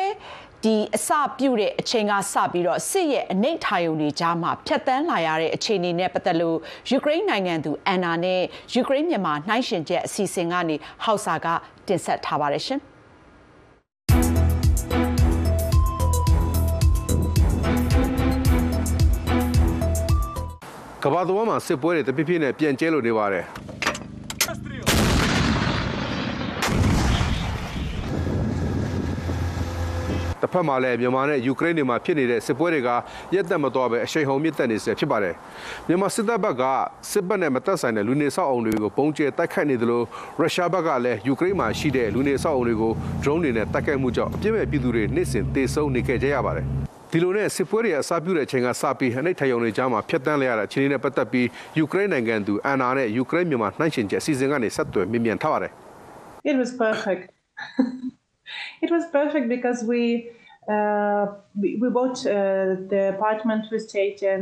ဒီအစပြုတဲ့အချိန်ကစပြီးတော့စစ်ရဲ့အနိဋ္ဌာယုံတွေကြားမှာဖျက်ဆီးလာရတဲ့အခြေအနေနဲ့ပတ်သက်လို့ယူကရိန်းနိုင်ငံသူအန်နာနဲ့ယူကရိန်းမြန်မာနှိုင်းရှင်ချက်အစီအစဉ်ကနေဟောက်စာကတင်ဆက်ထားပါတယ်ရှင်။ကဘာသဝမ်းမှာစစ်ပွဲတွေတပြည့်ပြည့်နဲ့ပြန်ကျဲလို့နေပါတယ် တစ်ဖက်မှာလည်းမြန်မာနဲ့ယူကရိန်းတွေမှာဖြစ်နေတဲ့စစ်ပွဲတွေကရက်သက်မသွားပဲအရှိန်ဟုန်မြင့်တက်နေစေဖြစ်ပါတယ်မြန်မာစစ်တပ်ဘက်ကစစ်ဘက်နဲ့မသက်ဆိုင်တဲ့လူနေဆောက်အုံတွေကိုပုံကျဲတိုက်ခိုက်နေသလိုရုရှားဘက်ကလည်းယူကရိန်းမှာရှိတဲ့လူနေဆောက်အုံတွေကို drone တွေနဲ့တိုက်ခိုက်မှုကြောင့်အပြစ်မဲ့ပြည်သူတွေနေ့စဉ်တေဆုံးနေခဲ့ကြရပါတယ်ဒီလိုနဲ့စစ်ပွဲတွေအစပြုတဲ့အချိန်ကစပြီးအနှိတ်ထယုံတွေကြားမှာဖျက်ဆီးလိုက်ရတဲ့အခြေအနေနဲ့ပတ်သက်ပြီးယူကရိန်းနိုင်ငံသူအန်နာနဲ့ယူကရိန်းမြန်မာနှိုင်းရှင်ချက်အစီအစဉ်ကနေဆက်သွယ်မြင်မြန်ထားပါတယ် It was perfect. It was perfect because we uh, we, we bought uh, the apartment we stayed in.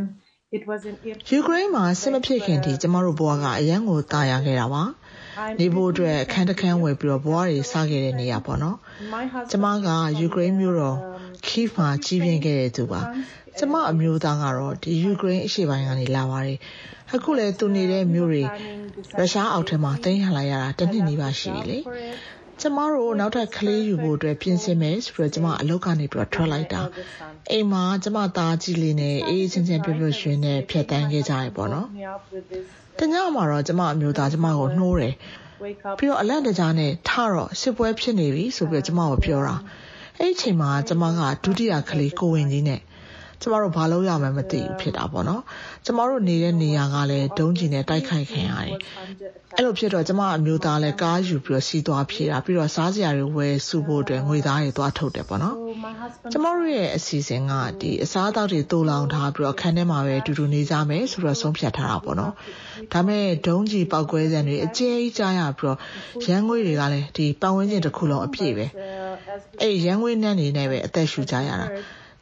It was in ယူကရိန်းမှာစစ်မဖြစ်ခင်တည်းကျမတို့ဘဝကအရန်ကိုတာယာခဲ့တာပါနေဖို့အတွက်အခန်းတစ်ခန်းဝယ်ပြီးတော့ဘဝတွေစခဲ့တဲ့နေရာပေါ့နော်ကျမကယူကရိန်းမြို့တော်ခိဖ်မှာကြီးပြင်းခဲ့တဲ့သူပါကျမအမျိုးသားကတော့ဒီယူကရိန်းအရှေ့ပိုင်းကနေလာပါတယ်အခုလည်းသူနေတဲ့မြို့တွေရုရှားအောက်ထဲမှာတင်းဟန်လိုက်ရတာတစ်နှစ်နီးပါးရှိပြီလေ ကျမတို့နောက်ထပ်ကလေးယူဖို့အတွက်ပြင်ဆင်မယ်ဆိုတော့ကျမအလုပ်ကနေပြီးတော့ထွက်လိုက်တာအိမ်မှာကျမသားကြီးလေးနဲ့အေးချင်းချင်းပြပြရွှင်နဲ့ဖြတ်တန်းခဲ့ကြရပေါ့နော်တညမှာတော့ကျမအမျိုးသားကျမကိုနှိုးတယ်ပြီးတော့အလန့်တကြားနဲ့ထတော့စစ်ပွဲဖြစ်နေပြီဆိုပြီးတော့ကျမကိုပြောတာအဲ့ဒီအချိန်မှာကျမကဒုတိယကလေးကိုဝင်ကြီးနဲ့ ကျမတို့ဘာလုပ်ရမှန်းမသိဘူးဖြစ်တာပေါ့နော်ကျမတို့နေတဲ့နေရာကလည်းဒုံးကျင်နဲ့တိုက်ခိုက်ခံရတယ်အဲ့လိုဖြစ်တော့ကျမအမျိုးသားလည်းကားယူပြီးတော့စီးသွားဖြေတာပြီးတော့စားစရာတွေဝယ်စုဖို့အတွက်ငွေသားတွေသွားထုတ်တယ်ပေါ့နော်ကျမတို့ရဲ့အစီအစဉ်ကဒီအစားအသောက်တွေတိုးလောင်ထားပြီးတော့ခန်းထဲမှာပဲတူတူနေကြမယ်ဆိုတော့ဆုံးဖြတ်ထားတာပေါ့နော်ဒါမဲ့ဒုံးကြီးပောက်ကွဲစံတွေအကျဲကြီးကြားရပြီးတော့ရန်ငွေတွေကလည်းဒီပတ်ဝန်းကျင်တစ်ခုလုံးအပြည့်ပဲအဲ့ရန်ငွေနှမ်းနေနဲ့ပဲအသက်ရှူကြရတာ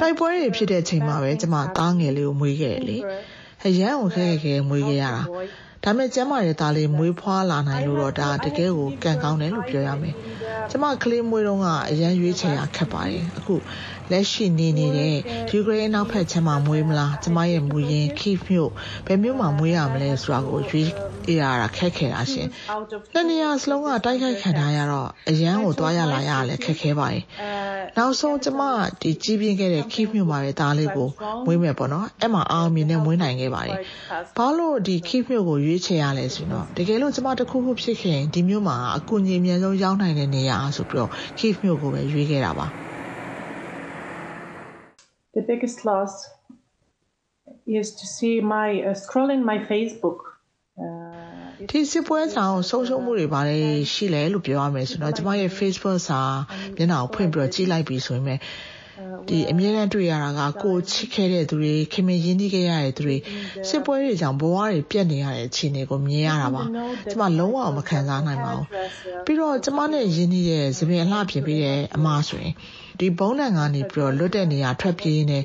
တိုက်ပွဲတွေဖြစ်တဲ့အချိန်မှာပဲကျမသားငယ်လေးကိုမွေးခဲ့တယ်လေအရန်ကိုခဲခဲမွေးခဲ့ရတာဒါပေမဲ့ကျမရဲ့သားလေးမွေးဖွားလာနိုင်လို့တော့ဒါတကယ်ကိုကံကောင်းတယ်လို့ပြောရမယ်ကျမကလေးမွေးတော့ကအရန်ရွေးချယ်ရခက်ပါတယ်အခု လက်ရှိနေနေတဲ့ယူကရိန်းနောက်ဖက်ခြမ်းမှာမွေးမလားကျမရဲ့မူရင်းခိမြို့ဘယ်မြို့မှာမွေးရမလဲဆိုတာကိုရွေးရတာခက်ခဲတာရှင်နှစ်နေရာစလုံးကတိုက်ခိုက်ခံထားရတော့အရန်ကိုသွားရလာရလည်းခက်ခဲပါတယ်နောက်ဆုံးကျမဒီကြီးပြင်းခဲ့တဲ့ခိမြို့မှာပဲသားလေးကိုမွေးမယ်ပေါ့နော်အဲ့မှာအောင်မြင်နဲ့မွေးနိုင်ခဲ့ပါတယ်ဘာလို့ဒီခိမြို့ကိုရွေးချယ်ရလဲဆိုတော့တကယ်လို့ကျမတခုခုဖြစ်ခင်ဒီမြို့မှာအကူအညီအများဆုံးရောက်နိုင်တဲ့နေရာဆိုပြီးတော့ခိမြို့ကိုပဲရွေးခဲ့တာပါ the biggest loss is to see my uh, scrolling my Facebook. ဒီစစ်ပွဲဆောင်ဆုံးရှုံးမှုတွေပါတယ်ရှိလဲလို့ပြောရမယ်ဆိုတော့ကျမရဲ့ Facebook စာမျက်နှာကိုဖွင့်ပြီးတော့ကြည့်လိုက်ပြီဆိုရင်ဒီအမြဲတမ်းတွေ့ရတာကကိုချစ်ခဲ့တဲ့သူတွေခင်မင်းရင်းနှီးခဲ့ရတဲ့သူတွေစစ်ပွဲတွေကြောင့်ဘဝတွေပြတ်နေရတဲ့အခြေအနေကိုမြင်ရတာပါကျမလုံးဝမခံစားနိုင်ပါဘူးပြီးတော့ကျမနဲ့ရင်းနှီးတဲ့သပင်အလှပြင်ပြီးတဲ့အမဆိုရင် ဒီဘုံနံကနေပြီးတော့လွတ်တဲ့နေရာထွက်ပြေးနေ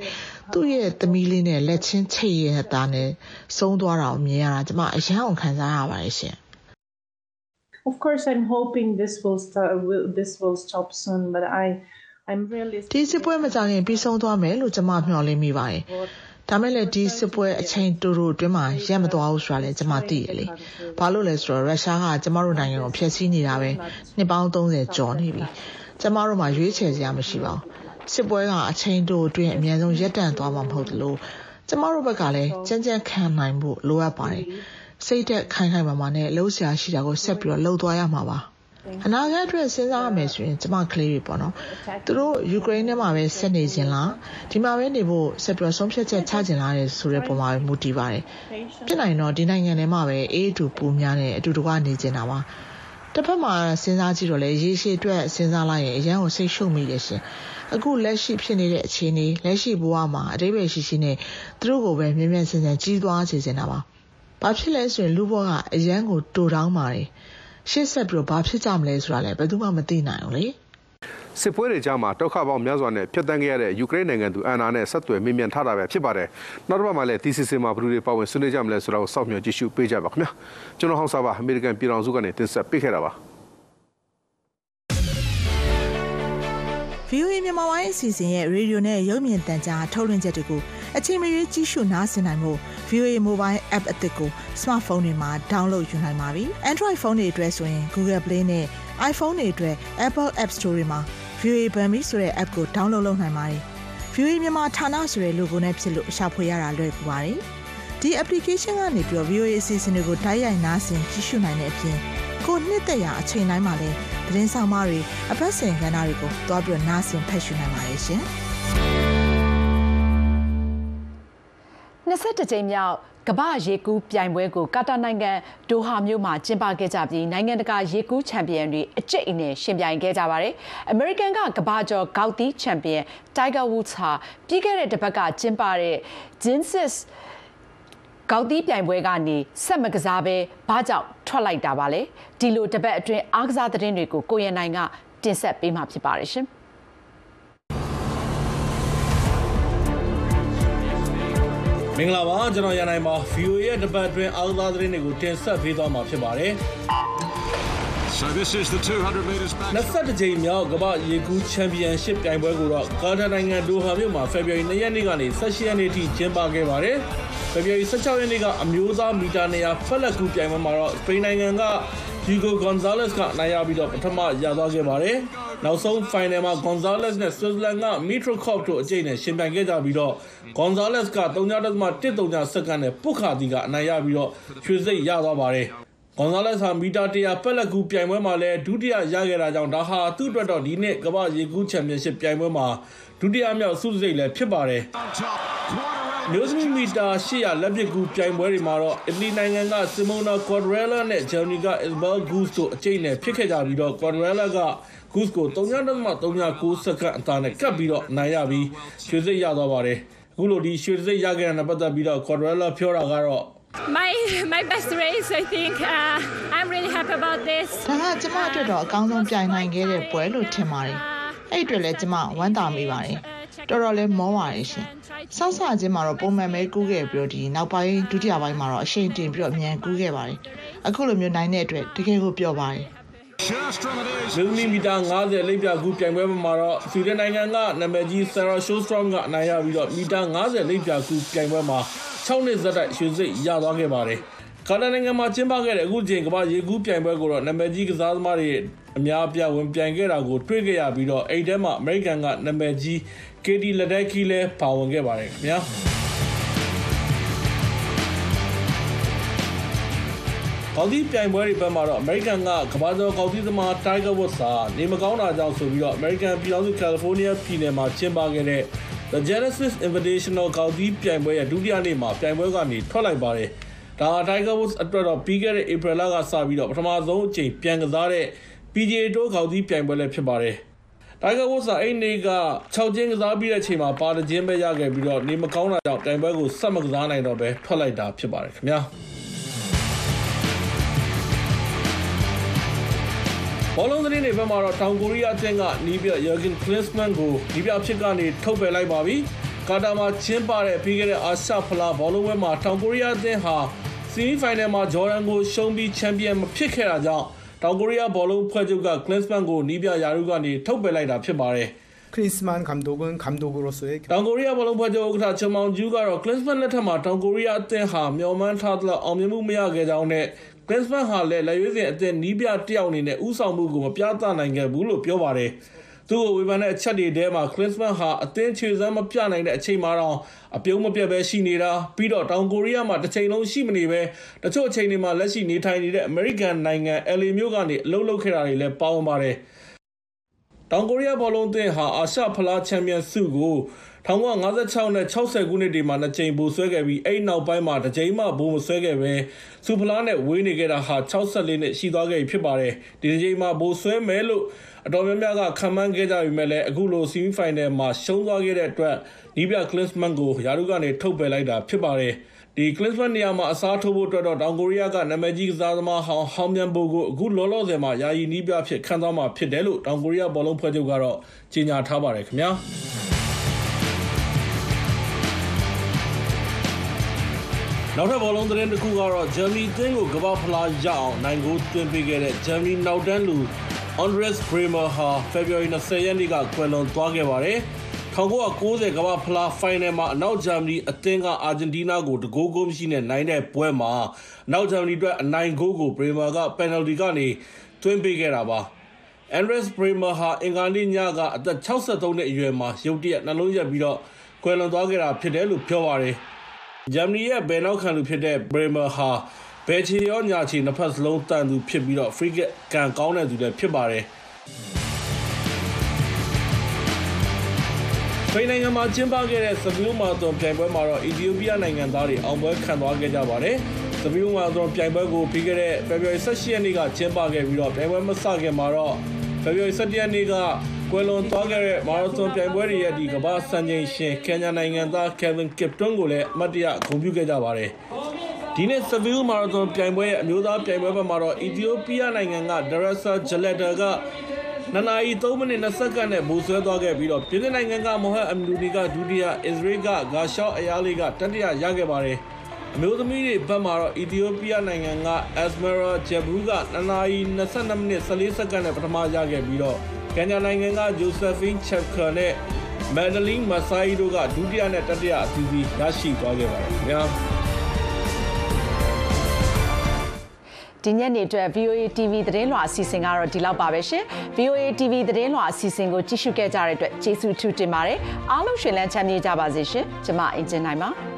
သူ့ရဲ့သမီးလေးနဲ့လက်ချင်းချိတ်ရဲ့သားနဲ့ဆုံးသွားတာကိုမြင်ရတာကျမအယမ်းအောင်ခံစားရပါတယ်ရှင် Of course I'm hoping this will start will, this will stop soon but I I'm really ဒီစစ်ပွဲမကြခင်ပြီးဆုံးသွားမယ်လို့ကျမမျှော်လင့်မိပါတယ်ဒါမဲ့လည်းဒီစစ်ပွဲအချိန်တူတူအတွင်းမှာရက်မသွားဘူးဆိုတာလည်းကျမသိရလေ။ဘာလို့လဲဆိုတော့ရုရှားကကျမတို့နိုင်ငံကိုဖျက်ဆီးနေတာပဲနှစ်ပေါင်း30ကျော်နေပြီ။ ကျမတို့မှာရွေးချယ်စရာမရှိပါဘူး။စစ်ပွဲကအချိန်တူအတွင်းအများဆုံးရပ်တန့်သွားမှာမဟုတ်လို့ကျမတို့ဘက်ကလည်းကြမ်းကြမ်းခံနိုင်ဖို့လိုအပ်ပါတယ်။စိတ်သက်ခိုင်ခိုင်မာမာနဲ့လှုပ်ရှားရှိတာကိုဆက်ပြီးတော့လှုပ်သွားရမှာပါ။အနာဂတ်အတွက်စဉ်းစားရမယ်ဆိုရင်ကျမကလေးတွေပေါ့နော်သူတို့ယူကရိန်းထဲမှာပဲဆက်နေခြင်းလားဒီမှာပဲနေဖို့ဆက်ပြီးဆုံးဖြတ်ချက်ချခြင်းလားဆိုတဲ့ပုံမှာပဲမူတည်ပါတယ်ဖြစ်နိုင်တော့ဒီနိုင်ငံထဲမှာပဲအေးအတူပူများနဲ့အတူတကွနေခြင်းတာပါ တစ်ဖက်မှာစဉ်းစားကြည့်တော့လေရေရှည်အတွက်စဉ်းစားလိုက်ရင်အရန်ကိုစိတ်ရှုပ်မိတယ်ရှင်အခုလက်ရှိဖြစ်နေတဲ့အခြေအနေလက်ရှိဘဝမှာအတိပ္ပယ်ရှိရှိနဲ့သူတို့ကိုပဲမြင်မြင်ဆင်ဆင်ကြီးသွားစေချင်တာပါဘာဖြစ်လဲဆိုရင်လူဘောကအရန်ကိုတူတောင်းပါတယ်ရှေ့ဆက်ပြီးတော့ဘာဖြစ်ကြမလဲဆိုတာလည်းဘယ်သူမှမသိနိုင်ဘူးလေ စစ်ပွဲတွေကြားမှာဒုက္ခပေါင်းများစွာနဲ့ဖျက်ဆီးခဲ့ရတဲ့ယူကရိန်းနိုင်ငံသူအန်နာနဲ့ဆက်သွယ်မြင်မြန်ထားတာပဲဖြစ်ပါတယ်။နောက်တစ်ပတ်မှာလည်း TCC မှာဘယ်သူတွေပါဝင်ဆွေးနွေးကြမလဲဆိုတာကိုစောင့်မျှော်ကြည့်ရှုပေးကြပါခင်ဗျာ။ကျွန်တော်ဟောင်းစားပါအမေရိကန်ပြည်ထောင်စုကနေတင်ဆက်ပေးခဲ့တာပါ။ VOA မြန်မာပိုင်းအစီအစဉ်ရဲ့ရေဒီယိုနဲ့ရုပ်မြင်သံကြားထုတ်လွှင့်ချက်တွေကိုအချိန်မရွေးကြည့်ရှုနားဆင်နိုင်မှု VOA Mobile App အသစ်ကို smartphone တွေမှာ download ယူနိုင်ပါပြီ။ Android ဖုန်းတွေအတွက်ဆိုရင် Google Play နဲ့ iPhone တွေအတွက် Apple App Store တွေမှာ VOA Bambi ဆိုတဲ့ app ကို download လုပ်နိုင်ပါတယ်။ VOA မြန်မာဌာနဆိုတဲ့ logo နဲ့ဖြစ်လို့ရှာဖွေရတာလွယ်ကူပါတယ်။ဒီ application ကနေပြီးတော့ VOA အစီအစဉ်တွေကိုတိုက်ရိုက်နားဆင်ကြည့်ရှုနိုင်တဲ့အပြင်ကိုနှစ်သက်ရာအချိန်တိုင်းမှာလည်းသတင်းဆောင်မတွေအပတ်စဉ်ကဏ္ဍတွေကိုတွားပြီးတော့နားဆင်ဖတ်ရှုနိုင်ပါတယ်ရှင်။ 22ကြိမ်မြောက်ကမ္ဘာရေကူးပြိုင်ပွဲကိုကာတာနိုင်ငံဒိုဟာမြို့မှာကျင်းပခဲ့ကြပြီးနိုင်ငံတကာရေကူးချန်ပီယံတွေအကျိတ်အနယ်ရှင်ပြိုင်ခဲ့ကြပါတယ်။ American ကကမ္ဘာကျော်ဂေါက်သီးချန်ပီယံ Tiger Woods ဟာပြီးခဲ့တဲ့တစ်ပတ်ကကျင်းပတဲ့ Genesis ကောက်တီးပြိုင်ပွဲကနေဆက်မကစားပဲဘာကြောင့်ထွက်လိုက်တာပါလဲဒီလိုတပတ်အတွင်းအားကစားသတင်းတွေကိုကိုရန်နိုင်ကတင်ဆက်ပေးမှာဖြစ်ပါတယ်ရှင် မင်္ဂလာပါကျွန်တော်ရန်နိုင်ပါ VOA ရဲ့တပတ်အတွင်းအားကစားသတင်းတွေကိုတင်ဆက်ပေးသွားမှာဖြစ်ပါတယ် So this is the 200 meters back. 22ကြိမ်မြောက်ကမ္ဘာရေကူးချန်ပီယံရှစ်ပြိုင်ပွဲကိုတော့ကာတာနိုင်ငံဒိုဟာမြို့မှာဖေဖော်ဝါရီ2ရက်နေ့ကနေ18ရက်နေ့ထိကျင်းပခဲ့ပါတယ်။ဖေဖော်ဝါရီ16ရက်နေ့ကအမျိုးသားမီတာ200ဖက်လက်ကူးပြိုင်ပွဲမှာတော့စပိန်နိုင်ငံက Hugo Gonzalez ကနိုင်ရပြီးတော့ပထမရသွားခဲ့ပါတယ်။နောက်ဆုံး final မှာ Gonzalez နဲ့ Switzerland က Mitrokov တို့အကျိတ်နဲ့ရှင်ပြိုင်ခဲ့ကြပြီးတော့ Gonzalez က3.130စက္ကန့်နဲ့ပုတ်ခါတီကအနိုင်ရပြီးတော့ရွှေစိတ်ရသွားပါတယ်။ ဂွန်ဇာလက်စ်ဟာ မီတာ100ပက်လက်ကူပြိုင်ပွဲမှာလည်း ဒုတိယရခဲ့တာကြောင့် ဒါဟာ သူ့အတွက်တော့ ဒီနှစ် ကမ္ဘာရေကူးချန်ပီယံရှစ်ပြိုင်ပွဲမှာ ဒုတိယမြောက် ဆုစိတ်လည်း ဖြစ်ပါတယ်။မျိုးသမီး မီတာ800လက်ပစ်ကူပြိုင်ပွဲတွေမှာတော့ အီတလီနိုင်ငံကဆီမိုနာကွာဒရဲလာနဲ့ ဂျာမနီက Isabel Goose တို့ အကျိတ်နဲ့ဖြစ်ခဲ့ကြပြီးတော့ကွာဒရဲလာက Goose ကို3.39စက္ကန့် အသာနဲ့ ကပ်ပြီးတော့နိုင်ရပြီး ရွှေစိတ်ရသွားပါတယ်။အခုလို ဒီရွှေစိတ်ရခဲ့တဲ့ ပတ်သက်ပြီးတော့ Quadrella ပြောတာကတော့ My my best race I think uh, I'm really happy about this ဒါကကျမအတွက်တော့အကောင်းဆုံးပြိုင်နိုင်ခဲ့တဲ့ပွဲလို့ထင်ပါတယ်အဲ့အတွက်လည်းကျမဝမ်းသာမိပါတယ်တော်တော်လေးမောပါတယ်ရှင်ဆောက်ဆခြင်းမှာတော့ပုံမှန်ပဲကူးခဲ့ပြီးတော့ဒီနောက်ပိုင်းဒုတိယပိုင်းမှာတော့အရှိန်တင်ပြီးတော့အမြန်ကူးခဲ့ပါတယ်အခုလိုမျိုးနိုင်တဲ့အတွက်တကယ်ကိုပျော်ပါတယ်မင်းသမီးမီတာ90လိပ်ပြကူပြိုင်ပွဲမှာတော့ဆွီဒင်နိုင်ငံကနာမည်ကြီး Sarah Sjöström ကအနိုင်ရပြီးတော့မီတာ90လိပ်ပြကူပြိုင်ပွဲမှာ 6နှစ်ဇက်တိုက်ရွှေစိတ်ရသွားခဲ့ပါတယ်။ကာတာနိုင်ငံမှာကျင်းပခဲ့တဲ့အခုချိန်ကမ္ဘာရေကူးပြိုင်ပွဲကိုတော့နာမည်ကြီးကစားသမားတွေအများအပြားဝင်ပြိုင်ခဲ့တာကိုတွေ့ခဲ့ရပြီးတော့အဲ့ထဲမှာအမေရိကန်ကနာမည်ကြီး Katie Ledecky လည်းပါဝင်ခဲ့ပါတယ်ခင်ဗျာ။ကော်တီပြိုင်ပွဲတွေဘက်မှာတော့ American ကကမ္ဘာကျော်ကော်တီသမား Tiger Woods ဟာနေမကောင်းတာကြောင့်ဆိုပြီးတော့ American ပြည်ထောင်စု California ပြည်နယ်မှာကျင်းပခဲ့တဲ့ The Genesis Invitational ကော်တီပြိုင်ပွဲရဲ့ဒုတိယနေ့မှာပြိုင်ပွဲကနေထွက်လိုက်ပါတယ်။ဒါဟာ Tiger Woods အတွက်တော့ပြီးခဲ့တဲ့ April လကစပြီးတော့ပထမဆုံးအကြိမ်ပြန်ကစားတဲ့ PGA Tour ကော်တီပြိုင်ပွဲလည်းဖြစ်ပါတယ်။ Tiger Woods ကအဲ့နေ့က6ချင်းကစားပြီးတဲ့အချိန်မှာပါတခြင်းပဲရခဲ့ပြီးတော့နေမကောင်းတာကြောင့်ပြိုင်ပွဲကိုဆက်မကစားနိုင်တော့ဘဲထွက်လိုက်တာဖြစ်ပါတယ်ခင်ဗျာ။ ဘောလုံးသတင်းတွေဘက်မှာတော့တောင်ကိုရီးယားအသင်းကနီးပြယာဂင်ကလစ်မန်ကိုနီးပြဖြစ်ကနေထုတ်ပယ်လိုက်ပါပြီ။ကာတာမှာကျင်းပတဲ့ပြီးခဲ့တဲ့အာရှဖလားဘောလုံးပွဲမှာတောင်ကိုရီးယားအသင်းဟာဆီမီဖိုင်နယ်မှာဂျော်ဒန်ကိုရှုံးပြီးချန်ပီယံမဖြစ်ခဲ့တာကြောင့်တောင်ကိုရီးယားဘောလုံးဖွဲ့ချုပ်ကကလစ်မန်ကိုနီးပြယာရုကနေထုတ်ပယ်လိုက်တာဖြစ်ပါတယ်။ 크리스만 감독은 감독으로서의 တောင်ကိုရီးယားဘောလုံးဖွဲ့ချုပ်ဥက္ကဋ္ဌချွန်မောင်ကျူးကတော့ကလစ်မန်လက်ထက်မှာတောင်ကိုရီးယားအသင်းဟာမျှော်မှန်းထားသလောက်အောင်မြင်မှုမရခဲ့ကြောင်းနဲ့ Klinsmann ဟာလည်းလက်ရွေးစင်အသင်းနီးပြတယောက်အနေနဲ့ဥဆောင်မှုကိုမပြသနိုင်ခဲ့ဘူးလို့ပြောပါတယ်။သူ့ကိုဝေဖန်တဲ့အချက်တွေထဲမှာ Klinsmann ဟာအသင်းခြေစမ်းမပြနိုင်တဲ့အချိန်မှာတော့အပြုံးမပြတ်ပဲရှိနေတာပြီးတော့တောင်ကိုရီးယားမှာတစ်ချိန်လုံးရှိမနေပဲတချို့အချိန်တွေမှာလက်ရှိနေထိုင်နေတဲ့အမေရိကန်နိုင်ငံ LA မြို့ကနေအလုပ်လုပ်ခဲ့တာတွေလည်းပါဝင်ပါတယ်။တောင်ကိုရီးယားဘောလုံးအသင်းဟာအာရှဖလားချန်ပီယံဆုကို 1956နဲ့60ခုနှစ်တွေမှာနှစ်ကြိမ်ဘိုးဆွဲခဲ့ပြီးအဲ့နောက်ပိုင်းမှာတစ်ကြိမ်မှဘိုးမဆွဲခဲ့ပဲစူဖလားနဲ့ဝေးနေခဲ့တာဟာ64နှစ်ရှိသွားခဲ့ပြီဖြစ်ပါတယ်ဒီတစ်ကြိမ်မှာဘိုးဆွဲမယ်လို့အတော်များများကခံမှန်းခဲ့ကြပြီမဲ့လည်းအခုလိုဆီမီဖိုင်နယ်မှာရှုံးသွားခဲ့တဲ့အတွက်နီးပြကလစ်မန်ကိုယာရုကနေထုတ်ပယ်လိုက်တာဖြစ်ပါတယ်ဒီကလစ်မန်နေရာမှာအစားထိုးဖို့အတွက်တော့တောင်ကိုရီးယားကနာမည်ကြီးကစားသမားဟောင်းဟောင်းမြန်ဘိုကိုအခုလောလောဆယ်မှာယာယီနီးပြဖြစ်ခံသွားမှာဖြစ်တယ်လို့တောင်ကိုရီးယားဘောလုံးဖွဲ့ချုပ်ကတော့ကြေညာထားပါတယ်ခင်ဗျာ နောက်ထပ်ဘောလုံးသတင်းတစ်ခုကတော့ဂျာမနီသင်းကိုကမ္ဘာဖလားရအောင်နိုင်ကိုသွင်းပေးခဲ့တဲ့ဂျာမနီနောက်တန်းလူ Andres Bremer ဟာ February 20ရက်နေ့ကကွယ်လွန်သွားခဲ့ပါတယ်။1990ကမ္ဘာဖလားဖိုင်နယ်မှာအနောက်ဂျာမနီအသင်းကအာဂျင်တီးနားကိုတကိုးကိုမရှိနဲ့နိုင်တဲ့ပွဲမှာအနောက်ဂျာမနီအတွက်အနိုင်ဂိုးကို Bremer ကပယ်နယ်လ်တီကနေသွင်းပေးခဲ့တာပါ။ Andres Bremer ဟာအင်္ဂါနေ့ညကအသက်63နှစ်အရွယ်မှာရုတ်တရက်နှလုံးရက်ပြီးတော့ကွယ်လွန်သွားခဲ့တာဖြစ်တယ်လို့ပြောပါတယ်။ ဂျာမနီရဲ့ဘယ်နောက်ခံလူဖြစ်တဲ့ Bremer ဟာ ဘယ်ချီရော ညာချီနှစ်ဖက်စလုံးတန်သူဖြစ်ပြီးတော့ free kick ကန်ကောင်းတဲ့သူလည်းဖြစ်ပါတယ်ဖိနှိုင်ငံမှာကျင်းပခဲ့တဲ့စပီးမာသွန်ပြိုင်ပွဲမှာတော့အီသီယိုးပီးယားနိုင်ငံသားတွေအောင်ပွဲခံသွားခဲ့ကြပါတယ်။စပီးမာသွန်ပြိုင်ပွဲကိုပြီးခဲ့တဲ့ February 18ရက်နေ့ကကျင်းပခဲ့ပြီးတော့ပြိုင်ပွဲမစခင်မှာတော့ February 17ရက်နေ့က ကွယ်လွန်သွားခဲ့တဲ့မာရသွန်ပြိုင်ပွဲတွေရဲ့ဒီကမ္ဘာစံချိန်ရှင်ကန်ညာနိုင်ငံသား Kevin Kipton ကိုလည်းအမတ်တရဂုဏ်ပြုခဲ့ကြပါတယ်။ဒီနေ့ Seville Marathon ပြိုင်ပွဲရဲ့အမျိုးသားပြိုင်ပွဲဘက်မှာတော့အီသီယိုးပီးယားနိုင်ငံက Darassa Jaleta ကနနာရီ3မိနစ်20စက္ကန့်နဲ့မိုးဆွဲသွားခဲ့ပြီးတော့ပြည်내နိုင်ငံကမိုဟက်အမလူနီကဒုတိယအစ္စရေးကဂါရှော့အယားလေးကတတိယရခဲ့ပါတယ် အမျိုးသမီးတွေဘက်မှာတော့အီသီယိုးပီးယားနိုင်ငံက Asmara Jebru ကနနာရီ22မိနစ်14စက္ကန့်နဲ့ပထမရခဲ့ပြီးတော့ကန်ညာနိုင်ငံက Josephine Chepka နဲ့ Madeline Masai တို့ကဒုတိယနဲ့တတိယအသီးသီးရရှိသွားခဲ့ပါတယ်ခင်ဗျာဒီညနေအတွက် VOA TV သတင်းလွှာအစီအစဉ်ကတော့ဒီလောက်ပါပဲရှင် VOA TV သတင်းလွှာအစီအစဉ်ကိုကြည့်ရှုခဲ့ကြတဲ့အတွက်ကျေးဇူးထူးတင်ပါတယ်အားလုံးရှင်လန်းချမ်းမြေ့ကြပါစေရှင်ကျွန်မအင်ဂျင်နိုင်ပါ